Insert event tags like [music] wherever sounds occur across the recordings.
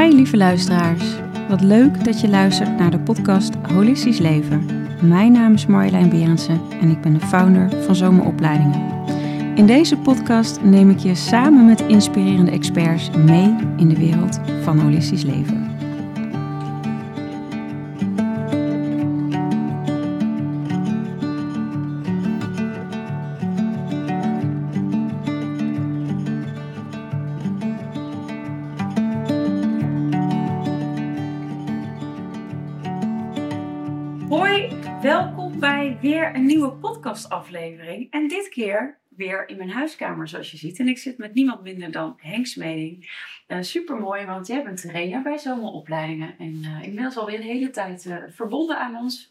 Hi lieve luisteraars. Wat leuk dat je luistert naar de podcast Holistisch Leven. Mijn naam is Marjolein Berendsen en ik ben de founder van Zomeropleidingen. In deze podcast neem ik je samen met inspirerende experts mee in de wereld van holistisch leven. Podcastaflevering. En dit keer weer in mijn huiskamer, zoals je ziet. En ik zit met niemand minder dan Henk Smeding. Uh, Super mooi, want jij bent trainer bij Zomeropleidingen. En uh, inmiddels alweer een hele tijd uh, verbonden aan ons.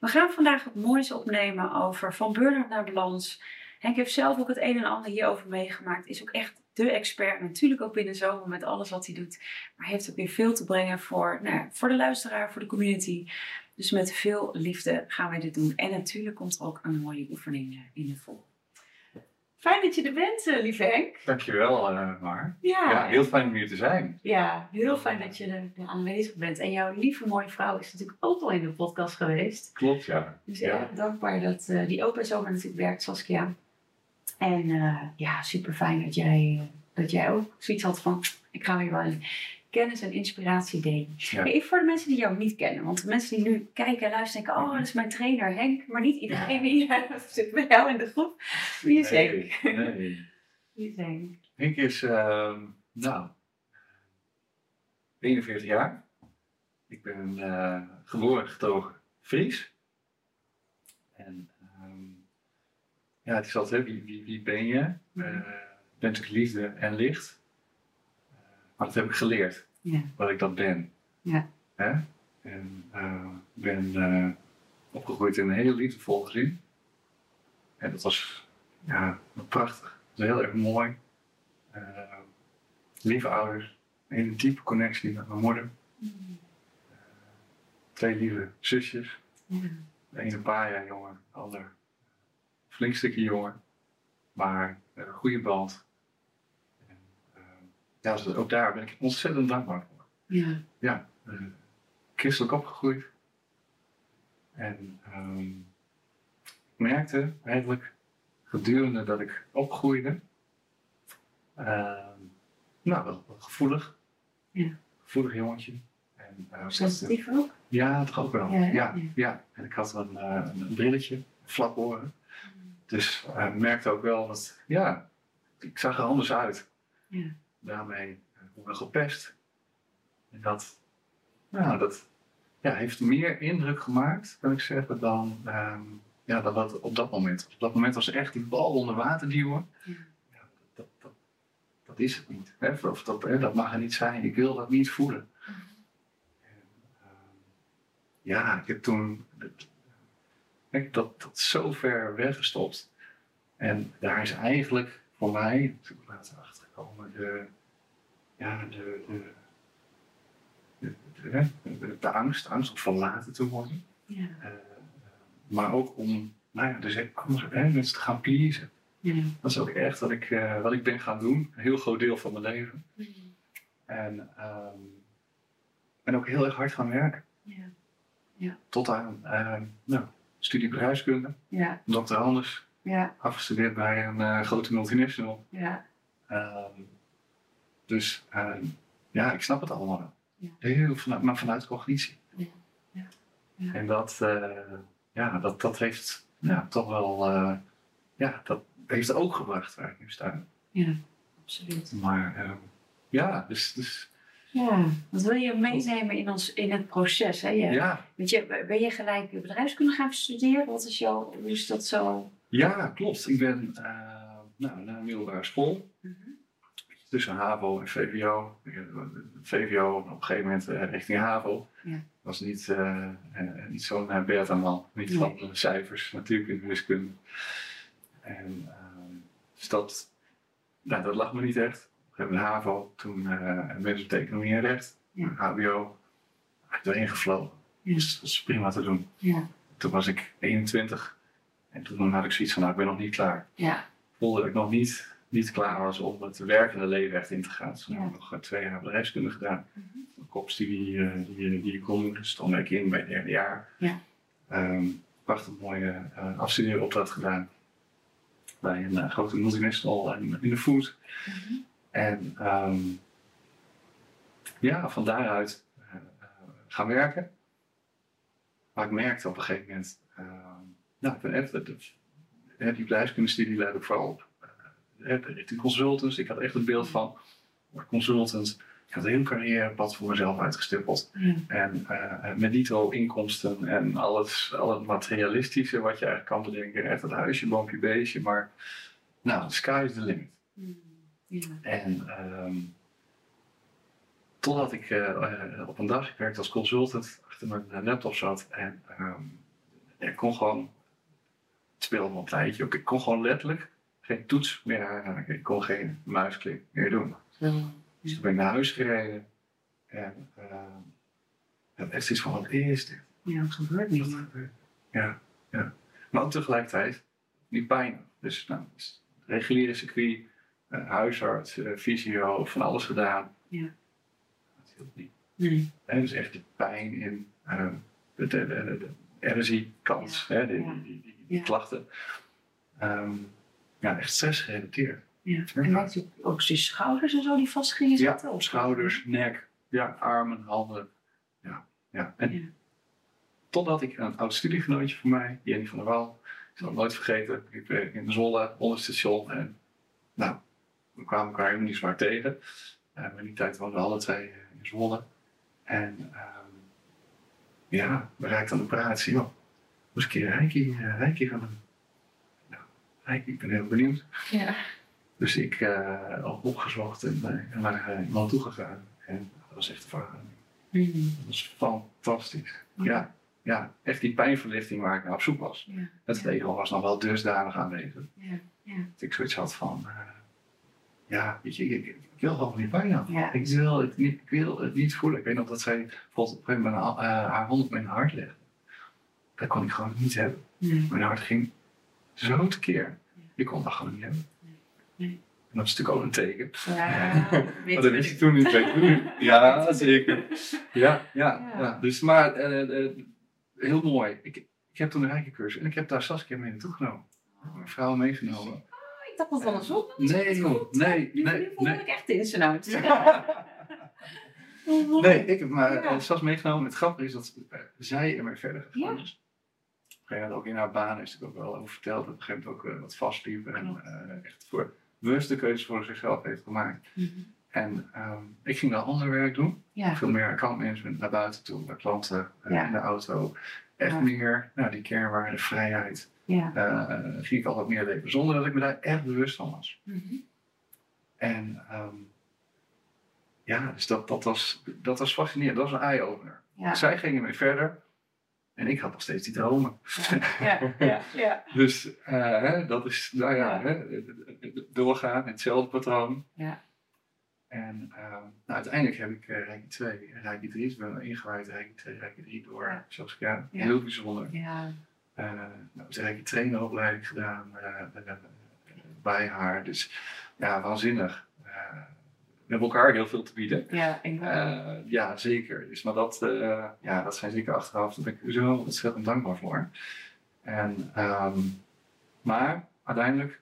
We gaan vandaag het moois opnemen over van burn-out naar balans. Henk heeft zelf ook het een en ander hierover meegemaakt. Is ook echt de expert, natuurlijk ook binnen zomer met alles wat hij doet. Maar heeft ook weer veel te brengen voor, nou voor de luisteraar, voor de community. Dus met veel liefde gaan wij dit doen. En natuurlijk komt er ook een mooie oefening in de vol. Fijn dat je er bent, uh, lieve Henk. Dankjewel, uh, Mar. Ja, ja, heel fijn om hier te zijn. Ja, heel fijn dat je er aanwezig bent. En jouw lieve mooie vrouw is natuurlijk ook al in de podcast geweest. Klopt, ja. Dus ja. ja. dankbaar dat uh, die open zomer natuurlijk werkt, Saskia. En ja, super fijn dat jij, dat jij ook zoiets had van, ik ga weer wel in kennis en inspiratie. Ja. Even voor de mensen die jou niet kennen. Want de mensen die nu kijken en luisteren denken... oh, dat is mijn trainer Henk. Maar niet iedereen die [laughs] zit bij jou in de groep. Wie is nee, Henk? Nee. [laughs] Wie is Henk? Henk is, uh, nou, 41 jaar. Ik ben uh, geboren getogen Fries. En um, ja, het is altijd, wie, wie, wie ben je? Uh, ben natuurlijk liefde en licht. Maar dat heb ik geleerd, ja. wat ik dat ben. Ja. Hè? En uh, ben uh, opgegroeid in een heel liefdevol gezin. En dat was ja, prachtig. Dat was heel erg mooi. Uh, lieve ouders. Een diepe connectie met mijn moeder. Mm. twee lieve zusjes. Ja. De ene een paar jaar jonger, de ander flink stukje jonger. Maar een goede band ja, dus ook daar ben ik ontzettend dankbaar voor. Ja. Ja, uh, christelijk opgegroeid. En um, ik merkte eigenlijk gedurende dat ik opgroeide, uh, nou, wel, wel gevoelig. Ja. Gevoelig jongetje. En, uh, Sensitief ook? Ja, toch ook wel. Ja, Ja. En ik had een, een brilletje, flaporen. Dus ik merkte ook wel dat, ja, ik zag er anders uit. Ja daarmee wel gepest. En dat, nou, dat ja, heeft meer indruk gemaakt, kan ik zeggen, dan, um, ja, dan wat op dat moment. Op dat moment was echt die bal onder water duwen. Ja. Ja, dat, dat, dat, is het niet. Hè? Of dat, hè, dat mag er niet zijn. Ik wil dat niet voelen. Mm. En, um, ja, ik heb toen ik dat, dat zo ver weggestopt. En daar is eigenlijk voor mij, toen ik later achtergekomen, de, ja, de, de, de, de, de, de angst, angst om verlaten te worden. Ja. Uh, maar ook om, nou ja, dus anders hè, mensen te gaan pleasen. Ja. Dat is ook echt wat ik, uh, wat ik ben gaan doen, een heel groot deel van mijn leven. En, um, en ook heel erg hard gaan werken. Ja. Ja. Tot aan uh, nou, studie bedrijfskunde, Ja. dokter Anders, Ja. afgestudeerd bij een grote multinational. Ja. Um, dus uh, ja, ik snap het allemaal wel. Ja. Heel vanuit, maar vanuit cognitie. Ja. Ja. En dat, uh, ja, dat, dat heeft ja, toch wel, uh, ja, dat heeft ook gebracht waar ik nu sta. Ja, absoluut. Maar ja, dus, dus. Ja, wat wil je meenemen in, ons, in het proces? Hè? Je, ja. Weet je, ben je gelijk bedrijfskunde gaan studeren? Wat is jouw, hoe is dat zo? Ja, klopt. Ik ben nou, naar een middelbare school. -hmm tussen HAVO en VWO. VWO op een gegeven moment uh, richting HAVO. Ja. was niet, uh, uh, niet zo'n uh, beta-man. Niet Nee. van de cijfers, natuurlijk wiskunde. En dus dat, nou, dat lag me niet echt. We hebben de HAVO, toen mensen op de economie en recht. Ja. HBO, erin gevlogen. Ja. Dus dat is prima te doen. Ja. Toen was ik 21. En toen had ik zoiets van, nou, ik ben nog niet klaar. Ja. Voelde ik nog niet niet klaar was om het werkende leven echt in te gaan. Toen Ja. heb ik nog eh, twee jaar bedrijfskunde gedaan. Mhm. Een kopstudie eh, die, die ik kon dus ben ik in bij het derde jaar. Ja. Ehm, prachtig mooie uh, afstudeeropdracht gedaan. Bij een grote multinational in, in de food. Mhm. En ehm, ja, van daaruit gaan werken. Maar ik merkte op een gegeven moment, ehm, nou, ik ben de, de, die bedrijfskundestudie leidde ik vooral op richting consultants. Ik had echt het beeld van consultant. Ik had een heel carrièrepad voor mezelf uitgestippeld. Ja. En eh, met dito inkomsten en alles, al het materialistische wat je eigenlijk kan bedenken. Echt het huisje, boompje, beestje. Maar nou, the sky is the limit. Ja. En ehm, totdat ik eh, op een dag, ik werkte als consultant, achter mijn eh, laptop zat en ehm, ik kon gewoon, het speelde me een tijdje ook, ik kon gewoon letterlijk geen toets meer aanraken. Ik kon geen muisklik meer doen. Zo. Dus toen ben ik naar huis gereden en ik had echt zoiets van, wat is dit? Ja, het gebeurt niet. gebeurt? Ja, ja. Maar ook tegelijkertijd niet pijn. Dus, nou, dus reguliere circuit, eh, huisarts, eh, fysio, van alles gedaan. Ja. Dat hielp niet. Nee. En dus echt de pijn in de, de, de, de RSI-kant, hè, die, Ja. die, die, die, die Ja. klachten. Ehm, ja, echt stressgerelateerd. Ja. En had je ook die schouders en zo die vast gingen zitten? op schouders, nek, ja, armen, handen. Ja, ja. En Ja. totdat ik een oud studiegenootje van mij, Jenny van der Wal, ik zal het nooit vergeten, ik ben in Zwolle, onder station. En nou, we kwamen elkaar helemaal niet zwaar tegen. Eh, maar in die tijd woonden we alle twee eh, in Zwolle. En ehm, ja, we raakten aan de operatie. Joh, moest ik een keer uh, Reiki gaan doen. Ik ben heel benieuwd. Ja. Dus ik uh, op opgezocht en uh, naar uh, iemand toe gegaan. En dat was echt een verhaal. Mhm. Dat was fantastisch. Ja, ja, echt die pijnverlichting waar ik naar op zoek was. Ja. Het Ja. was nog wel dusdanig aanwezig. Ja. Ja. Dat ik zoiets had van, eh, ja, weet je, ik, wil gewoon die pijn af. Ja. Ik, wil het niet, ik wil het niet voelen. Ik weet nog dat zij bijvoorbeeld op een gegeven moment haar hand op mijn hart legde. Dat kon ik gewoon niet hebben. Mijn hart ging zo tekeer. Ik kon dat gewoon niet hebben. Nee. En dat is natuurlijk ook een teken. Ja, [laughs] Maar dat je. wist ik toen niet. Ja, [laughs] zeker. Ja, ja, Ja. Dus, maar eh, eh, heel mooi. Ik, ik heb toen een rijkencursus en ik heb daar Saskia mee naartoe genomen. Mijn vrouw meegenomen. Ik dacht dat andersom. Nee, joh. Nee, Nu, nee, nu voel nee. ik echt in zijn hout. [laughs] Nee, ik heb maar Ja. eh, Sas meegenomen. Het grappige is dat zij ermee verder gegaan is. Gegeven moment ook in haar baan is natuurlijk ook wel over verteld. Dat op een gegeven moment ook eh, wat vastliep. En eh, echt voor bewuste keuzes voor zichzelf heeft gemaakt. Mhm. En ehm, ik ging dan ander werk doen. Ja. Veel meer accountmanagement naar buiten toe, bij klanten, eh, Ja. in de auto. Echt Ja. meer, nou, die kernwaarde, vrijheid. Ja. ging ik altijd meer leven, zonder dat ik me daar echt bewust van was. Mhm. En ehm, ja, dus dat, dat, was, dat was fascinerend. Dat was een eye-opener. Zij gingen mee verder en ik had nog steeds die dromen. Ja. Ja. Ja. [laughs] Dus hè, dat is, nou ja. Hè, doorgaan, hetzelfde patroon. Ja. En ehm, nou, uiteindelijk heb ik uh, Reiki 2 en Reiki 3, dus ik ben ingewijd Reiki 2, Reiki 3 door, Ja. zoals ik ja, heel bijzonder. Ja. Uh, nou, de Reiki traineropleiding gedaan uh, bij haar, dus ja, waanzinnig. We hebben elkaar heel veel te bieden. Ja, ik Uh, ja, zeker. Dus, maar dat, uh, ja, dat zijn zeker achteraf, daar ben ik zo ontzettend dankbaar voor. En, um, maar uiteindelijk,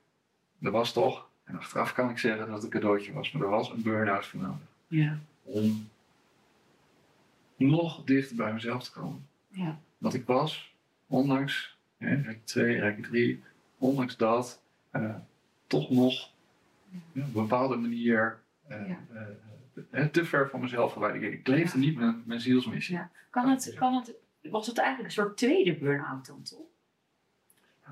er was toch, en achteraf kan ik zeggen dat het een cadeautje was, maar er was een burn-out voor nodig. Ja. Om nog dichter bij mezelf te komen. Ja. Want ik was, ondanks hè, Rijk 2, Rijk 3, ondanks dat, uh, toch nog ja, op een bepaalde manier Ja. uh, te ver van mezelf verwijderd. Ik leefde niet mijn, mijn zielsmissie. Ja. Kan het, kan het, was het eigenlijk een soort tweede burn-out dan toch?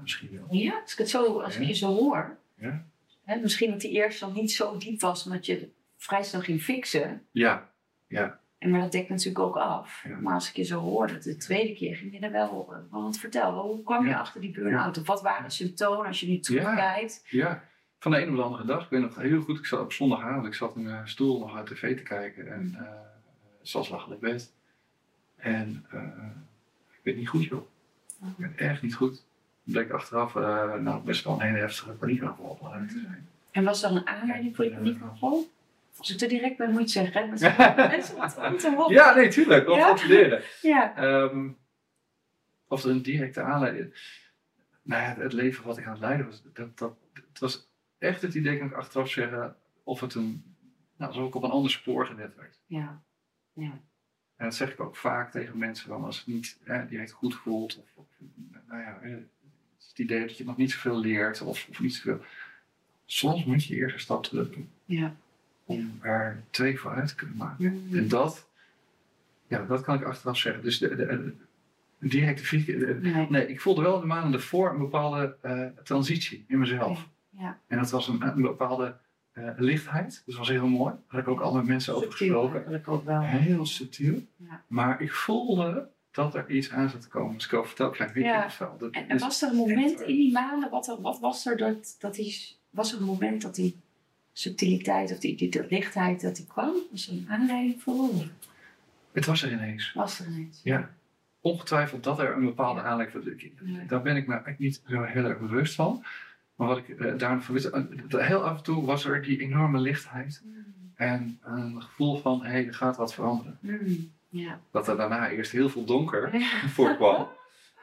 Misschien wel. Ja, als ik het zo, als ik je zo hoor. Ja. Hè, misschien dat die eerste dan niet zo diep was, omdat je vrij snel ging fixen. Ja, ja. En maar dat dekt natuurlijk ook af. Ja. Maar als ik je zo hoorde, de tweede keer ging je er wel. eh, Want vertel, hoe kwam je Ja. achter die burn-out? Of wat waren de symptomen als je nu terugkijkt? ja. Van de een op de andere dag. Ik weet nog heel goed, ik zat op zondagavond, ik zat in mijn stoel nog uit tv te kijken. En uh, Sas lag in bed. En uh, ik weet niet goed joh. Ik ben echt niet goed. Het bleek achteraf uh, nou, best wel een hele heftige paniekaanval te zijn. En was er een aanleiding voor je paniekaanval? Als ik er direct bij moet zeggen, [laughs] mensen om te horen. Ja, nee, tuurlijk. Of Ja? leren. [laughs] Ja. Ehm, of er een directe aanleiding. Nou ja, het leven wat ik aan het leiden was, dat, dat, het was echt het idee, kan ik achteraf zeggen, of het een, nou, alsof ik op een ander spoor gezet werd. Ja. Ja. En dat zeg ik ook vaak tegen mensen, dan als het niet eh, direct goed voelt, of, of nou ja, eh, het idee dat je nog niet zoveel leert, of, of niet zoveel. Soms moet je eerst een stap terug doen, Ja. om er twee vooruit te kunnen maken. Mm. En dat, ja, dat kan ik achteraf zeggen. Dus de, de, de- directe Nee. Nee, ik voelde wel de maanden ervoor een bepaalde eh, transitie in mezelf. Ja. En dat was een, een bepaalde eh, lichtheid. Dus dat was heel mooi. Daar heb ik ook al met mensen over Subtiel gesproken. eigenlijk ook wel. Heel subtiel. Ja. Maar ik voelde dat er iets aan zat te komen. Dus ik over vertel een klein beetje Ja. of zo. Dat En, was er een moment in die maanden, wat, er- wat was er dat, dat die, was er een moment dat die subtiliteit of die, die, die lichtheid dat die kwam? Was er een aanleiding voor? Het was er ineens. was er ineens? Ja. Ongetwijfeld dat er een bepaalde aanleiding. Ik- Nee. Daar ben ik me eigenlijk niet zo heel erg bewust van. Maar wat ik eh, daar van wist, eh, heel af en toe was er die enorme lichtheid. Mm. En een gevoel van, hé, hey, er gaat wat veranderen. Mm. Dat er daarna eerst heel veel donker [laughs] voorkwam.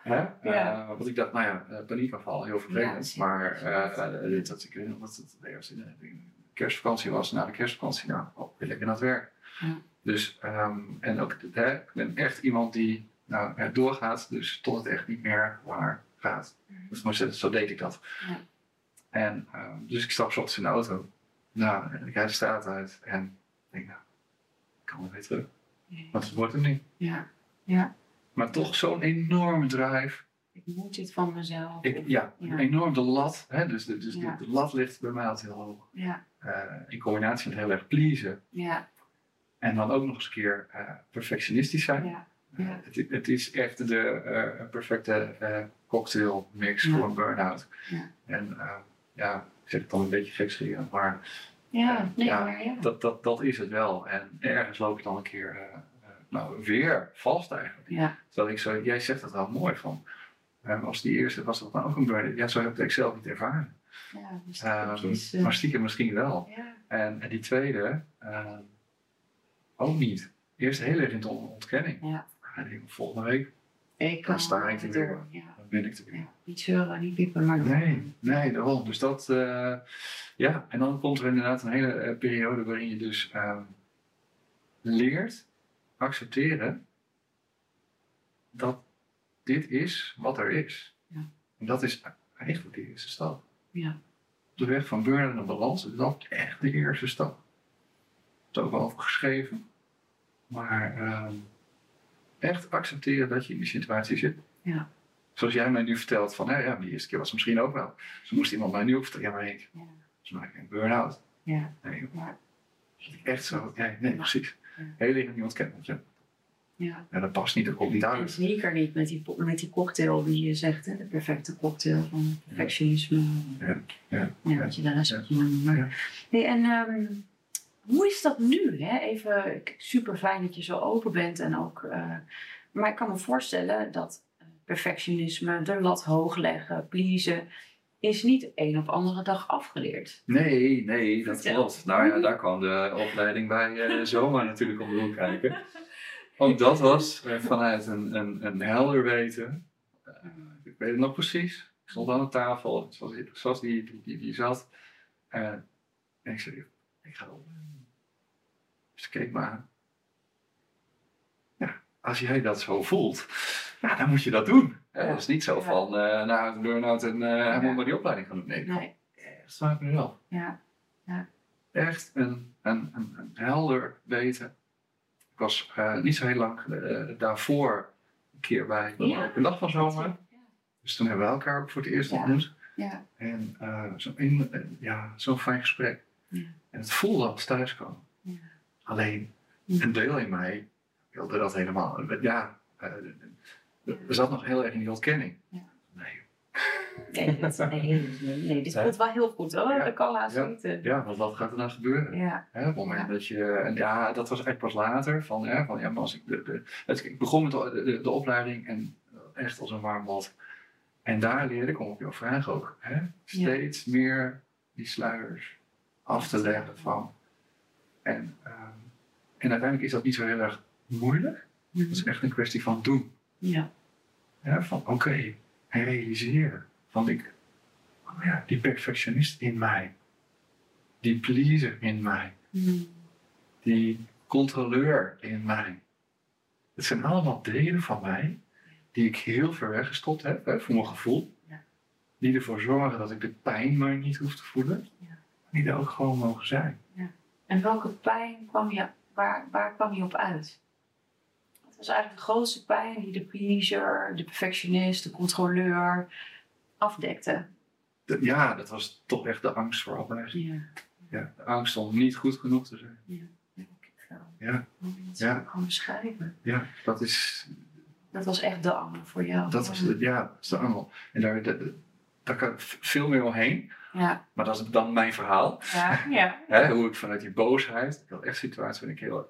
Hè? Eh, want ik dacht, nou ja, eh, paniekaanval, heel vervelend. Ja, maar eh, eh, dat ik weet nog dat het de eerste de kerstvakantie was. Na de kerstvakantie, nou, oh, weer lekker naar het werk. Ja. Dus, ehm, en ook, hè, ik ben echt iemand die nou, doorgaat, dus tot het echt niet meer langer gaat. Dus maar zo, zo deed ik dat. Ja. En, ehm, dus ik stap ochtends in de auto. Nou, en ik rijd de straat uit en ik denk, nou, ik kan weer terug. Want het wordt hem niet. Ja. Ja. Maar toch zo'n enorme drive. Ik moet dit van mezelf. Ik, ja, Ja. enorm de lat. Hè? Dus, de, dus de- Ja. de, lat ligt bij mij altijd heel hoog. Ja. Eh, in combinatie met heel erg pleasen. Ja. En dan ook nog eens een keer eh, perfectionistisch zijn. Ja. Eh, Ja. het, het is echt de perfecte cocktail mix Ja. voor een burn-out. Ja. En eh, ja, ik zeg het dan een beetje gekscherend, maar Ja. Nee, Ja, maar ja. dat, dat, dat is het wel. En ergens loop ik dan een keer eh, eh, nou, weer vast eigenlijk. Ja. Terwijl ik zo, jij zegt dat wel mooi van. eh, als die eerste was dat dan ook een burn Ja, zo heb ik het zelf niet ervaren. Ja. Dus dat is, eh, maar stiekem misschien wel. ja. En, en die tweede ook niet. Eerst heel erg in de on- ontkenning. Ja. En denk, volgende week Ik Dan sta ik er weer. Ja. Ben ik er. Ja. Niet zeuren, niet piepen, maar. Nee, nee, daarom. Dus dat, eh, ja. En dan komt er inderdaad een hele eh, periode waarin je dus ehm, leert accepteren dat dit is wat er is. Ja. En dat is eigenlijk de eerste stap. Ja. Op de weg van burn naar balans is dat echt de eerste stap. Het is ook wel over geschreven. Maar ehm, echt accepteren dat je in die situatie zit. Ja. Zoals jij mij nu vertelt van, hè, ja, die eerste keer was het misschien ook wel. Zo moest iemand mij nu ook vertellen, ja maar ik, Ja. is maar een burn-out. Ja. Nee. Ja. Echt zo, nee, nee precies. Ja. Heel erg niemand kent ja. Ja. ja, dat past niet, dat komt niet En uit. zeker niet met die, met die cocktail die je zegt, hè? de perfecte cocktail van perfectionisme. Ja, ja, Ja, ja. wat je daar. Maar- Ja. Hey, en ehm, hoe is dat nu? Hè? Even super fijn dat je zo open bent en ook. eh, maar ik kan me voorstellen dat perfectionisme, de lat hoog leggen, pleasen, is niet een op andere dag afgeleerd. Nee, nee, dat Vertel. klopt. Nou ja, daar kwam de opleiding bij eh [laughs] Zoma natuurlijk om de hoek kijken. Ook dat was eh, vanuit een, een, een helder weten. Eh, ik weet het nog precies. Ik stond aan de tafel, zoals, zoals die, die, die, die zat. En ik zei, ik ga op. Dus keek me aan. Ja, als jij dat zo voelt, ja, dan moet je dat doen. Hè, Ja. Dat is niet zo Ja. van, eh nou, een burn-out en eh hij moet maar die opleiding gaan doen. Nee, Nee. echt vanuit mezelf Ja. echt een, een, een, een helder weten. Ik was eh, niet zo heel lang eh, daarvoor een keer bij de Ja. dag van zomer. Dus toen hebben we elkaar ook voor het eerst Ja. ontmoet. Ja. En eh, zo in- eh, ja, zo'n fijn gesprek. Ja. En het voelde als thuiskomen. Ja. Alleen Ja. een deel in mij wilde dat helemaal. Ja, eh, er zat nog heel erg in die ontkenning. Ja. Nee, Nee, dit, nee, dit voelt wel heel goed hoor. Dat kan laatst Ja. niet. eh. ja, want wat gaat er nou gebeuren? Ja. Hè, op het moment dat je, en ja, dat was echt pas later. Van, hè, van, ja, maar als ik, de, de, het, ik begon met de, de, de opleiding en echt als een warm bad. En daar leerde ik, kom op jouw vraag ook, hè, steeds meer die sluiers af te leggen van. En, ehm, en uiteindelijk is dat niet zo heel erg moeilijk. Het is echt een kwestie van doen. Ja. Ja, van oké, en realiseer. Van ik, oh ja, die perfectionist in mij. Die pleaser in mij. Mm. Die controleur in mij. Het zijn allemaal delen van mij die ik heel ver weggestopt heb, hè, voor mijn gevoel. Ja. Die ervoor zorgen dat ik de pijn maar niet hoef te voelen. Ja. Die er ook gewoon mogen zijn. En welke pijn kwam je, waar, waar kwam je op uit? Wat was eigenlijk de grootste pijn die de pleaser, de perfectionist, de controleur afdekte? De- ja, dat was toch echt de angst voor afwijzing. Ja. Ja, de angst om niet goed genoeg te zijn. denk ik wel. Ja, Hoe je dat Ja. gewoon beschrijven. ja dat is Dat was echt de angel voor jou. Dat is, de- ja, dat is de angel. En daar, daar, daar kan veel meer omheen. Ja, Maar dat is dan mijn verhaal. ja, ja. [laughs] Hoe ik vanuit die boosheid, ik had echt situaties waarin ik heel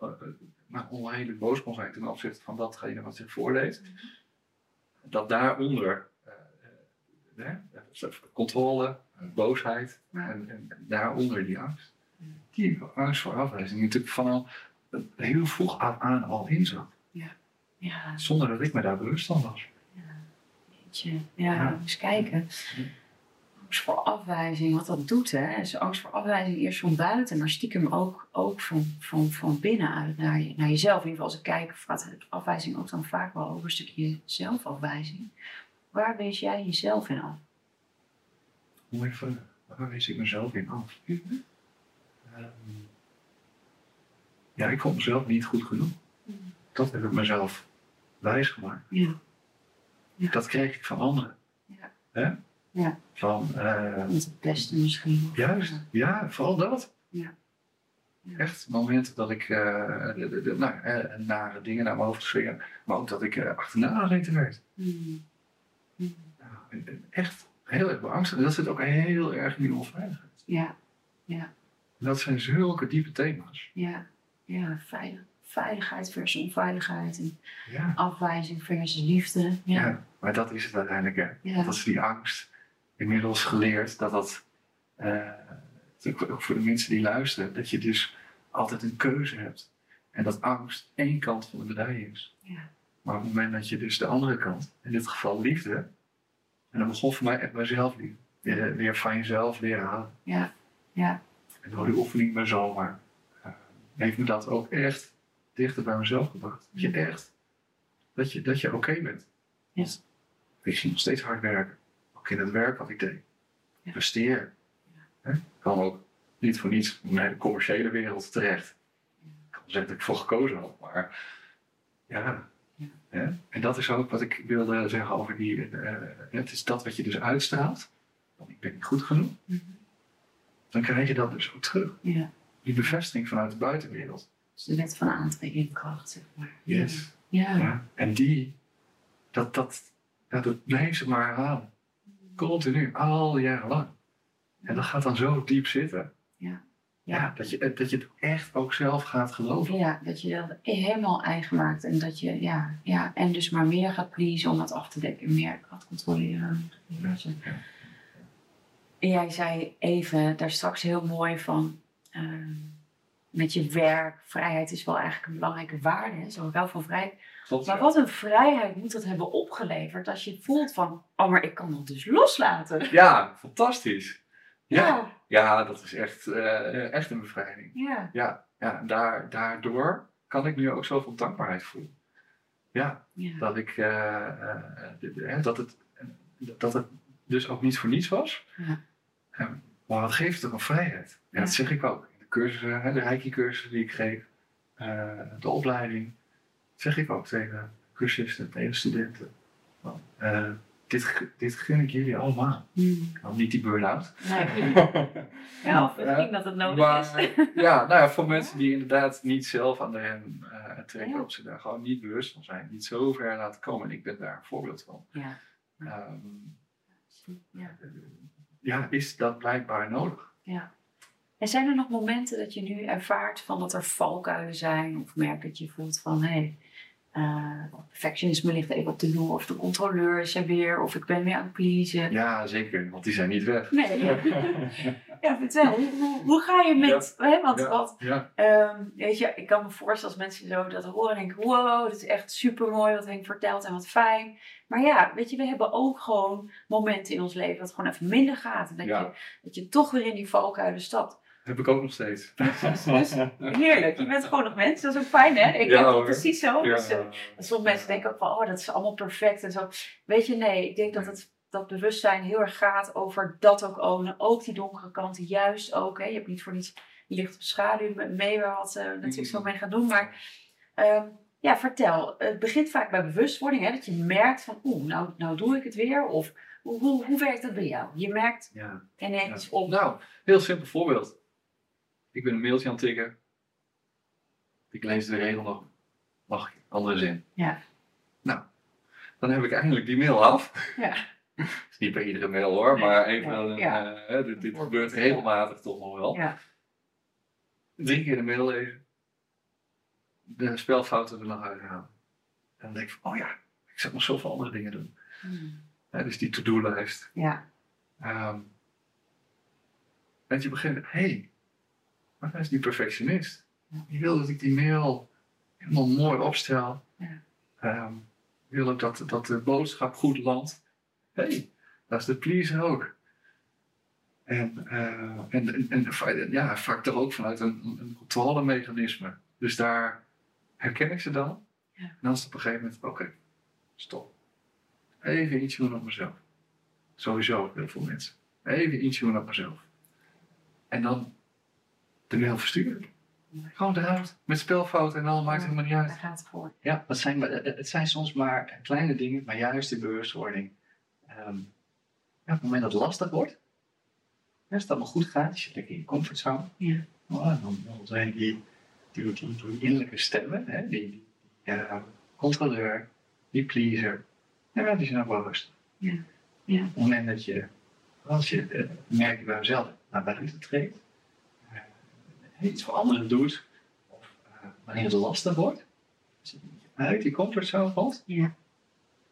nou, onredelijk boos kon zijn ten opzichte van datgene wat zich voordeed. Dat daaronder uh, uh, hè, uh, controle, boosheid Ja. en, en daaronder die angst. Die angst voor afwijzing natuurlijk vanaf uh, heel vroeg af aan al in zat. Ja, Zonder dat ik me daar bewust van was. Ja, Ja. eens kijken. Angst voor afwijzing, wat dat doet, hè? Is angst voor afwijzing eerst van buiten, maar stiekem ook, ook van, van, van binnenuit naar, je, naar jezelf. In ieder geval, als ik kijk, gaat afwijzing ook dan vaak wel over een stukje zelfafwijzing. Waar wees jij jezelf in af? Hoe even, waar wees ik mezelf in af? Ehm, ja, ik vond mezelf niet goed genoeg. Dat heb ik mezelf wijsgemaakt. Ja. Ja. Dat kreeg ik van anderen. Ja. Hè? Ja. Van, eh, Met het beste misschien. juist, ja, vooral dat. Ja. Ja. Echt, momenten dat ik eh, de, de, de- nou, eh, nare dingen naar mijn hoofd swingen, maar ook dat ik eh, achterna gezeten werd. Hmm. Nou, echt heel erg beangstigend. Dat zit ook heel erg in die onveiligheid. Ja, En dat zijn zulke diepe thema's. ja, ja. Veilig, veiligheid versus onveiligheid. En Ja. afwijzing versus liefde. Ja. Ja, maar dat is het uiteindelijk. Hè. Ja. Dat is die angst. Inmiddels geleerd dat dat, eh, ook voor de mensen die luisteren, dat je dus altijd een keuze hebt. En dat angst één kant van de medaille is. Ja. Maar op het moment dat je dus de andere kant, in dit geval liefde, en dat begon voor mij echt bij zelfliefde. Weer, weer van jezelf leren houden. Ja. Ja. En door die oefening bij zomaar eh, heeft me dat ook echt dichter bij mezelf gebracht. Dat je echt, dat je, dat je oké bent. Ja. Ik zie nog steeds hard werken. Ook in het werk wat ik deed. Ja. Hè? Ik kwam ook niet voor niets in de commerciële wereld terecht. Ik kan zeggen dat ik voor gekozen had, maar ja. En dat is ook wat ik wilde zeggen over die, eh, het is dat wat je dus uitstraalt. Want ik ben niet goed genoeg. Mhm. Dan krijg je dat dus ook terug Ja. die bevestiging vanuit de buitenwereld. Dus de wet van aantrekkingskracht, zeg maar. Yes. Ja. Ja. En die, dat, dat, dat blijft ze maar herhalen. Continu, al jarenlang. En dat gaat dan zo diep zitten. Ja. Ja, dat, je, dat je het echt ook zelf gaat geloven. Ja, dat je dat helemaal eigen maakt en dat je, ja, ja, en dus maar meer gaat pleasen om dat af te dekken, meer gaat controleren. Ja. En jij zei even daar straks heel mooi van, ehm, met je werk, vrijheid is wel eigenlijk een belangrijke waarde, hè? zo wel van vrijheid. Klopt, Maar ja. wat een vrijheid moet dat hebben opgeleverd als je voelt van, oh maar ik kan dat dus loslaten. Ja, fantastisch. Ja, ja, ja dat is echt, eh, echt een bevrijding. ja, Ja, ja daar, daardoor kan ik nu ook zoveel dankbaarheid voelen. Ja, ja. dat ik, eh, eh, dat, het, dat het dus ook niet voor niets was. Ja. Eh, maar wat geeft het toch een vrijheid? Ja, dat zeg ik ook. In de cursussen, de Reiki-cursussen die ik geef, de opleiding, zeg ik ook tegen de cursisten, tegen de studenten. Van, eh, dit, dit gun ik jullie allemaal. Nou, niet die burn-out. Nee, [laughs] ja, of misschien dat het nodig Maar is. [laughs] ja, nou ja, voor mensen die inderdaad niet zelf aan de rem eh, trekken, Ja. of ze daar gewoon niet bewust van zijn, niet zo ver laten komen. En ik ben daar een voorbeeld van. Ja. Ehm, Ja. ja, is dat blijkbaar nodig? Ja. En zijn er nog momenten dat je nu ervaart van dat er valkuilen zijn? Of merkt dat je voelt van, hé, hey, eh, perfectionisme ligt even op de loer, of de controleur is er weer, of ik ben weer aan het pleasen. Ja, zeker, want die zijn niet weg. Nee. [laughs] ja, vertel. Hoe, ga je met... Hè, want, Ja. Ja, Ehm, weet je, ik kan me voorstellen als mensen zo dat horen en denken: wow, dat is echt super mooi wat Henk vertelt en wat fijn. Maar ja, weet je, we hebben ook gewoon momenten in ons leven dat het gewoon even minder gaat. En dat, je, dat je toch weer in die valkuilen stapt. Heb ik ook nog steeds. [laughs] Dus, heerlijk, je bent gewoon nog mens, dat is ook fijn hè? Ik Ja, heb precies zo. Ja. Dus, eh, sommige mensen denken ook van, oh, dat is allemaal perfect en zo. Weet je, nee, ik denk dat het dat bewustzijn heel erg gaat over dat ook ownen. Ook die donkere kanten, juist ook. Hè. Je hebt niet voor niets licht of schaduw me- mee waar wat eh, natuurlijk zo mee gaan doen. Maar ehm, ja, vertel. Het begint vaak bij bewustwording. Hè, dat je merkt van, oeh, nou, nou doe ik het weer. Of hoe, hoe, hoe werkt dat bij jou? Je merkt Ja. ineens op. Nou, heel simpel voorbeeld. Ik ben een mailtje aan het tikken. Ik lees de regel nog. Mag ik? Andere zin. Ja. Nou, dan heb ik eindelijk die mail af. Ja. [laughs] is niet bij iedere mail hoor, maar even, nee, een, ja. eh, dit, dit gebeurt regelmatig toch nog wel. Ja. Drie keer de mail lezen. De spelfouten er nog uithalen. En dan denk ik van, oh ja, ik zou nog zoveel andere dingen doen. Hmm. Dus die to-do-lijst. Ja. Ehm dat je begint, hé, hey, maar hij is die perfectionist. Je wil dat ik die mail helemaal mooi opstel. Ja. Je wil ook dat, dat de boodschap goed landt. Hé, hey, dat is de please ook. En, eh, en, en, ja, vaak toch ook vanuit een, een controlemechanisme. Dus daar herken ik ze dan. Ja. En dan is het op een gegeven moment, oké, stop. Even iets doen op mezelf. Sowieso, heel veel mensen. Even iets doen op mezelf. En dan de mail versturen. Gewoon eruit. Met spelfouten en al, maakt Ja. helemaal niet Daar uit. gaat het voor. Ja, dat zijn, het zijn soms maar kleine dingen, maar juist die bewustwording. Ehm, ja, op het moment dat het lastig wordt, als het allemaal goed gaat, als je lekker in je comfortzone, Ja. oh, dan, dan zijn die, die, die, die innerlijke stemmen, hè, die, die ja, controleur, die pleaser, ja, die zijn ook wel rustig. Ja. Ja. Op het moment dat je, als je eh, merkt bij jezelf naar buiten treedt, eh, iets voor anderen doet, of eh, wanneer het lastig wordt, als je uit die comfortzone valt, Ja.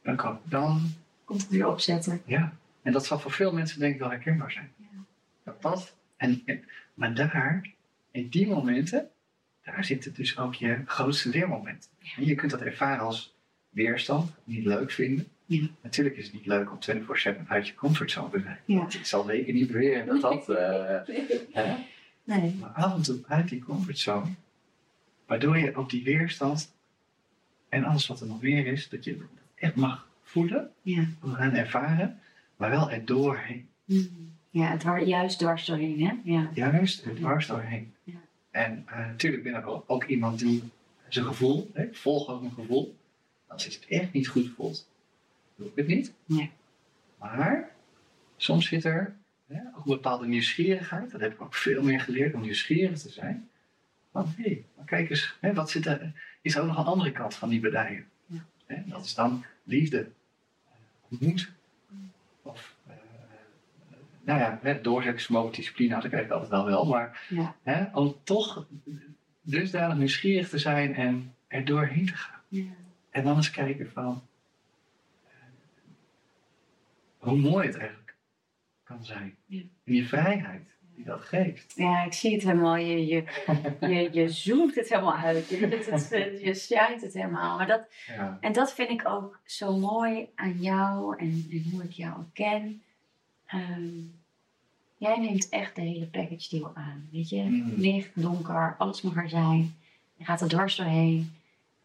dan kan dan, Komt het weer opzetten. ja. En dat zal voor veel mensen denk ik wel herkenbaar zijn. Ja. Dat, dat en, maar daar, in die momenten, daar zit het dus ook je grootste leermoment. En je kunt dat ervaren als weerstand, niet leuk vinden. Ja. Natuurlijk is het niet leuk om 24-7 uit je comfortzone te zijn. Ja. Ik zal zeker niet beweren dat dat... eh, hè? [laughs] Nee. Maar af en toe uit die comfortzone, waardoor je ook die weerstand en alles wat er nog meer is, dat je echt mag voelen, Ja. gaan ervaren, maar wel er doorheen. Hmm. Ja, het was juist dwars doorheen, hè? Ja. Juist er dwars doorheen. Ja. En eh, natuurlijk ben ik ook, iemand die zijn gevoel, hè, ik volg ook mijn gevoel, als het echt niet goed voelt, doe ik het niet. Nee. Maar soms zit er hè, ook een bepaalde nieuwsgierigheid, dat heb ik ook veel meer geleerd om nieuwsgierig te zijn. Van hé, hey, maar kijk eens, hè, wat zit er, is er ook nog een andere kant van die medaille? Ja. Hè, dat is dan liefde, eh, moed, of eh, nou ja, hè, doorzettingsvermogen, discipline had ik eigenlijk altijd wel wel, maar Ja. hè, om toch dusdanig nieuwsgierig te zijn en er doorheen te gaan. Ja. En dan eens kijken van eh, hoe mooi het eigenlijk kan zijn. Ja. En die vrijheid die dat geeft. Ja, ik zie het helemaal. Je, je, je, je zoomt het helemaal uit. Je, het, het, het- je shine het helemaal. Maar dat, Ja. en dat vind ik ook zo mooi aan jou en, en hoe ik jou ken. Ehm, jij neemt echt de hele package deal aan. Weet je, Mm. licht, donker, alles mag er zijn. Je gaat er dwars doorheen.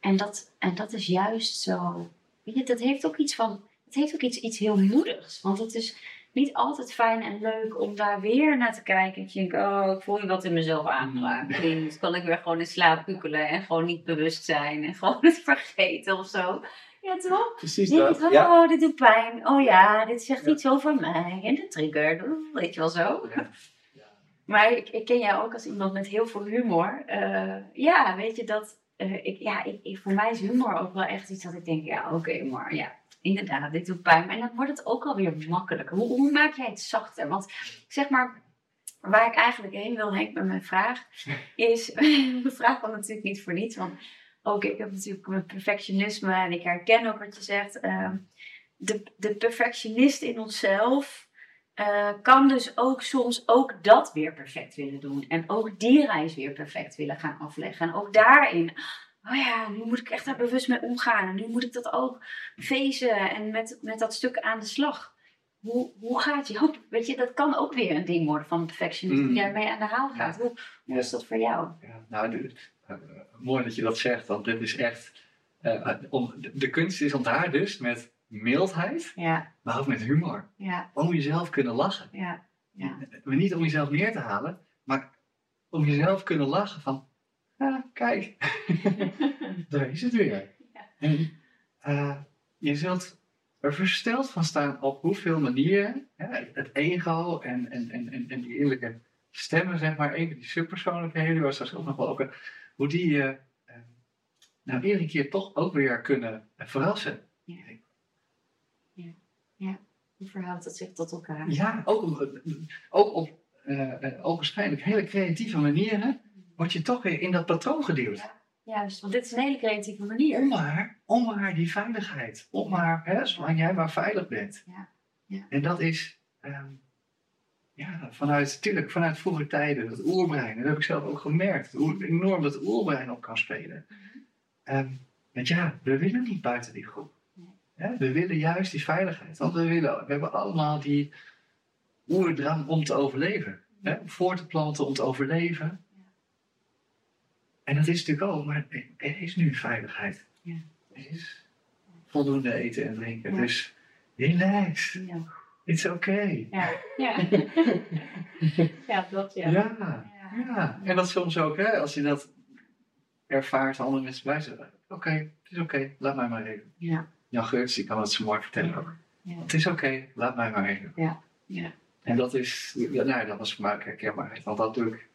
En dat, en dat is juist zo. Weet je, dat heeft ook iets van. Het heeft ook iets, iets heel moedigs. Want het is niet altijd fijn en leuk om daar weer naar te kijken. En je denkt, oh, ik voel je wat in mezelf aangeraakt. Dus kan ik weer gewoon in slaap kukkelen en gewoon niet bewust zijn en [laughs] gewoon het vergeten of zo. Ja, toch? Precies Je denkt, oh, dit doet pijn. Oh ja, dit zegt Ja. iets over mij. En de trigger, weet je wel zo. Ja. Maar ik, ik ken jou ook als iemand met heel veel humor. Eh, ja, weet je dat. eh, ik, ja, ik, ik- voor mij is humor ook wel echt iets dat ik denk, ja, oké, maar ja, inderdaad, dit doet pijn. Maar dan wordt het ook alweer makkelijker. Hoe, hoe maak jij het zachter? Want zeg maar, waar ik eigenlijk heen wil, Henk, met mijn vraag, is. [laughs] de vraag kwam natuurlijk niet voor niets. Want ook ik heb natuurlijk mijn perfectionisme en ik herken ook wat je zegt. Ehm, de, de perfectionist in onszelf eh, kan dus ook soms ook dat weer perfect willen doen. En ook die reis weer perfect willen gaan afleggen. En ook daarin, oh ja, nu moet ik echt daar bewust mee omgaan. En nu moet ik dat ook feesten en met, met dat stuk aan de slag. Hoe, hoe gaat je? Weet je, dat kan ook weer een ding worden van een perfectionist Mm. die daarmee aan de haal gaat. Hoe, hoe is dat voor jou? Ja, nou, de- eh, mooi dat je dat zegt, want dit is echt. eh, om, de, de kunst is om daar dus met mildheid, Ja, maar ook met humor, ja, om jezelf kunnen lachen. ja, ja. Niet om jezelf neer te halen, maar om jezelf kunnen lachen van, ah, kijk, [laughs] daar is het weer. En eh, je zult er versteld van staan op hoeveel manieren het ego en, en, en, en, en die eerlijke stemmen, zeg maar, even die subpersoonlijkheden, waar straks ook nog wel hoe die je eh, nou iedere keer toch ook weer kunnen verrassen. Hoe verhoudt het zich tot elkaar? Ja, ook, op- ook op ook waarschijnlijk hele creatieve manieren word je toch weer in dat patroon geduwd. Juist, want dit is een hele creatieve manier. Om maar, om maar die veiligheid. Om maar, hè, zolang jij maar veilig bent. Ja, ja. En dat is, ehm, ja, vanuit, natuurlijk vanuit vroege tijden, dat oerbrein. Dat heb ik zelf ook gemerkt. Hoe enorm dat oerbrein op kan spelen. Ehm, want ja, we willen niet buiten die groep. Nee. We willen juist die veiligheid. Want we, willen, we hebben allemaal die oerdrang om te overleven. Hè, om voor te planten, om te overleven. En dat is natuurlijk ook, maar er- is nu veiligheid. Ja. Er is voldoende eten en drinken. Ja. Dus relax. Ja, It's okay. ja. ja. [laughs] ja dat ja. Ja. ja. En dat soms ook, hè, als je dat ervaart, andere mensen bij zeggen. Oké, het is oké, laat mij maar even. Ja. Jan Geurts, die kan het zo mooi vertellen ook. Ja. Het is oké, laat mij maar even. Ja. Ja. En dat is, ja, nou, dat was voor mij ook herkenbaarheid. Want dat doe ik,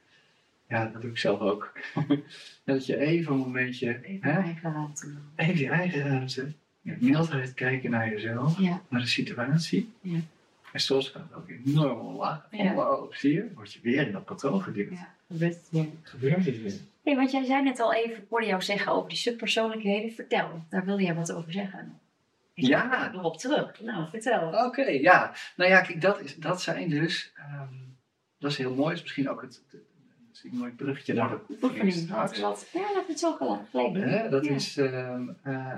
ja, dat doe ik zelf ook. [laughs] dat je even een momentje, Even hè, eigen ruimte. even die eigen ruimte, met mildheid kijken naar jezelf, Ja. naar de situatie. Ja. En soms gaat het ook enorm omlaag. Ja. Zie je, word je weer in dat patroon geduwd. Ja, gebeurt het weer. Gebeurt het weer. Hey, want jij zei net al even, ik hoorde jou zeggen over die subpersoonlijkheden. Vertel, daar wilde jij wat over zeggen. Ik Ja. nog op terug. Nou, vertel. Oké, ja. Nou ja, kijk, dat, is, dat zijn dus, ehm, dat is heel mooi. is misschien ook het, een mooi bruggetje naar de Oefening. Ja, dat is ook al geleden. Hè, dat Ja. is ehm, eh,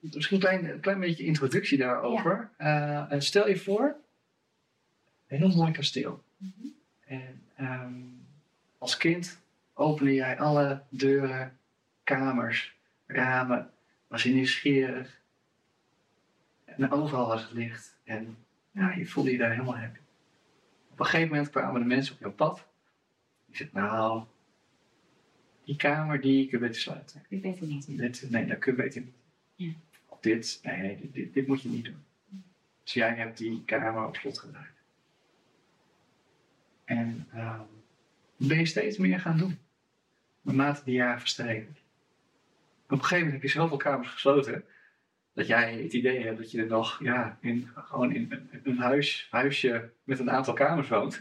misschien een klein, een klein beetje introductie daarover. Eh, en stel je voor, een heel mooi kasteel. Mhm. En ehm, als kind opende jij alle deuren, kamers, ramen, was je nieuwsgierig. En overal was het licht. En ja, je voelde je daar helemaal happy. Op een gegeven moment kwamen de mensen op jouw pad. Die zeiden, nou, die kamer die kun je beter sluiten. Ik weet het niet. Dit, nee, dat kun je beter niet. Ja. Dit, nee, nee dit, dit, dit moet je niet doen. Dus jij hebt die kamer op slot gedraaid. En dat ben je steeds meer gaan doen. Naarmate die jaren verstreken. Op een gegeven moment heb je zoveel kamers gesloten. Dat jij het idee hebt dat je er nog ja, in, gewoon in een, een huis, huisje met een aantal kamers woont.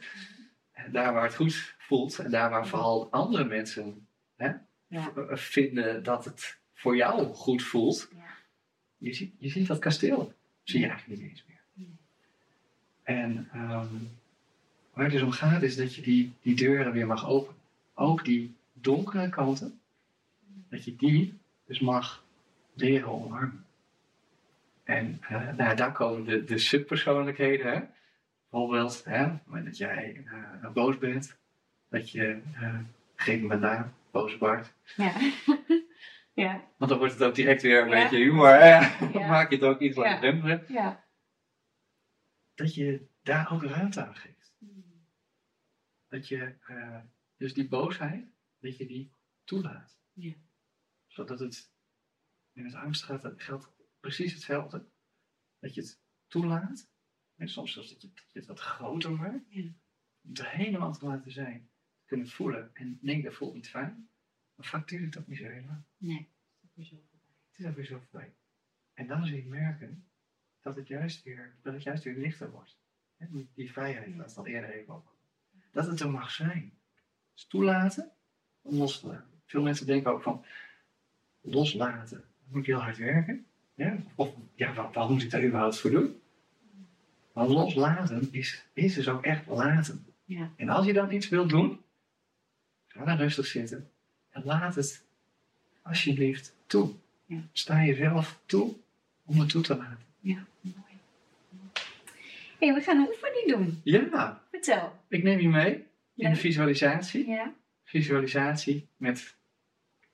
Daar waar het goed voelt. En daar waar vooral andere mensen hè, Ja. eh, vinden dat het voor jou goed voelt. Ja. Je, ziet, je ziet dat kasteel. Zie je eigenlijk niet eens meer. Nee. En ehm, waar het dus om gaat is dat je die, die deuren weer mag openen. Ook die donkere kanten. Dat je die dus mag leren omarmen. En eh, nou, daar komen de, de subpersoonlijkheden. Hè? Bijvoorbeeld, hè, op het moment dat jij eh, boos bent, dat je eh geef me een naam, boze Bart. Ja. [laughs] ja. Want dan wordt het ook direct weer een Ja. beetje humor. Hè? [laughs] Dan Ja. maak je het ook iets wat Ja. Ja. Dat je daar ook ruimte aan geeft. Dat je eh, dus die boosheid, dat je die toelaat. Ja. Zodat het in het angst gaat, dat geldt precies hetzelfde. Dat je het toelaat. En soms zelfs dat je, dat het wat groter maakt. Ja. Om er helemaal te laten zijn. Te kunnen voelen. En nee, dat voelt niet fijn. Maar vaak duurt het ook niet zo heel lang. Nee. Het is ook weer zo voorbij. En dan zul je merken dat het juist weer, dat het juist weer lichter wordt. Die, vrijheid, waar het al eerder even over. Dat het er mag zijn. Dus toelaten om los te laten. Veel mensen denken ook van, loslaten. Dan moet ik heel hard werken. Ja? Of ja, waar, waar moet ik daar überhaupt voor doen? Maar loslaten is, is dus ook echt laten. Ja. En als je dan iets wilt doen, ga dan rustig zitten en laat het alsjeblieft toe. Ja. Sta jezelf toe om het toe te laten. Ja, mooi. Hey, we gaan een oefening doen. Ja, Vertel. ik neem je mee in de visualisatie. Ja. Visualisatie met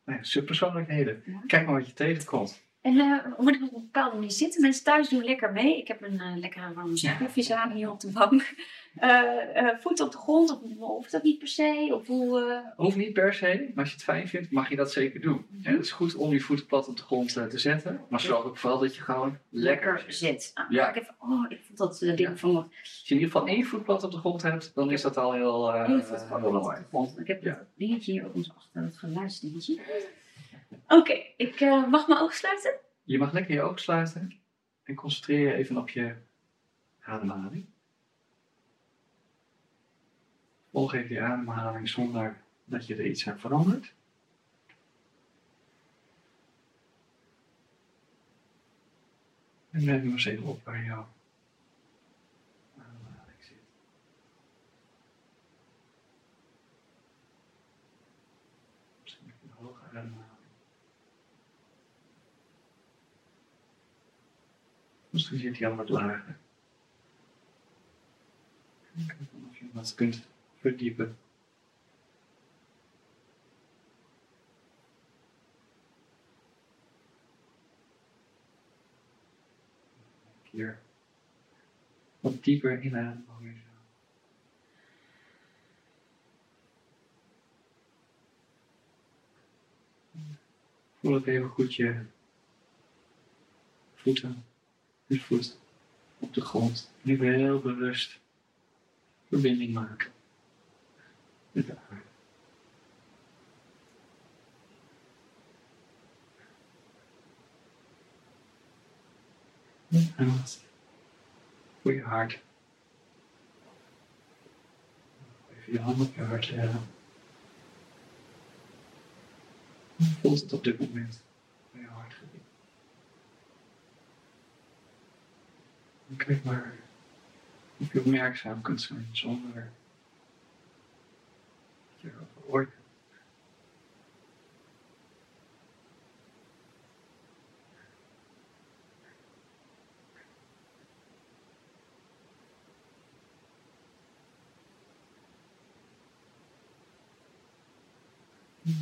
nou ja, subpersoonlijkheden. Ja. Kijk maar wat je tegenkomt. En moet ik op een bepaalde manier zitten? Mensen thuis doen lekker mee. Ik heb een eh, lekkere warme koffies aan hier op de bank. Eh eh, voet op de grond, of hoeft dat niet per se? Of hoe, Hoeft niet per se, maar als je het fijn vindt, mag je dat zeker doen. Mhm. Ja, het is goed om je voeten plat op de grond te zetten. Maar zorg ook vooral dat je gewoon lekker zit. zit. Ah, Ja. ik, even, oh, ik vond dat ding Ja. van Als je in ieder geval één voet plat op de grond hebt, dan is dat al heel, heel mooi. Ik heb Ja. dat dingetje hier op ons achter, dat geluidsdingetje. Oké, ik eh, mag mijn ogen sluiten? Je mag lekker je ogen sluiten en concentreer je even op je ademhaling. Volg even je ademhaling zonder dat je er iets aan verandert. En let nu eens even op waar jouw ademhaling zit. Misschien een hoge ademhaling. Misschien zit hij al wat lager. Of je wat kunt verdiepen. Hier. Wat dieper. Voel het even goed je voeten je voet op de grond. Nu weer heel bewust verbinding maken met de aarde. En wat voor je hart. Even je hand op je hart leggen. Voelt het op dit moment bij je hartgebied? Maar of je opmerkzaam kunt zijn zonder dat je oordeelt.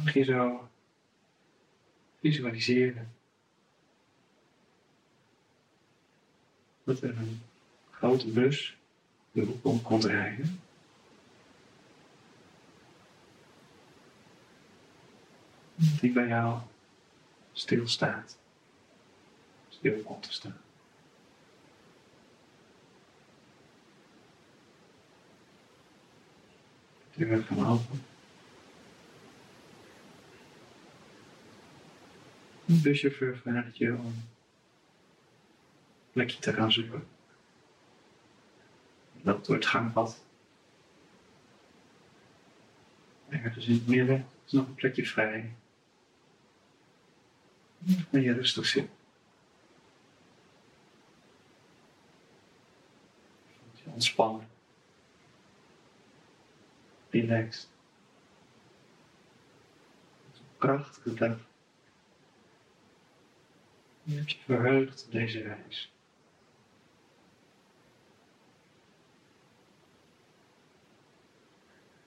Mag je zo visualiseren dat er een grote bus de hoek om komt rijden. Die bij jou stilstaat. Stil komt te staan. De deur gaan open. De buschauffeur vraagt je om plekje te gaan zoeken. Loopt door het gangpad. Ergens in het midden is nog een plekje vrij. En je rustig. Voelt je ontspannen. Relaxed. Prachtige dag. Je hebt je verheugd op deze reis.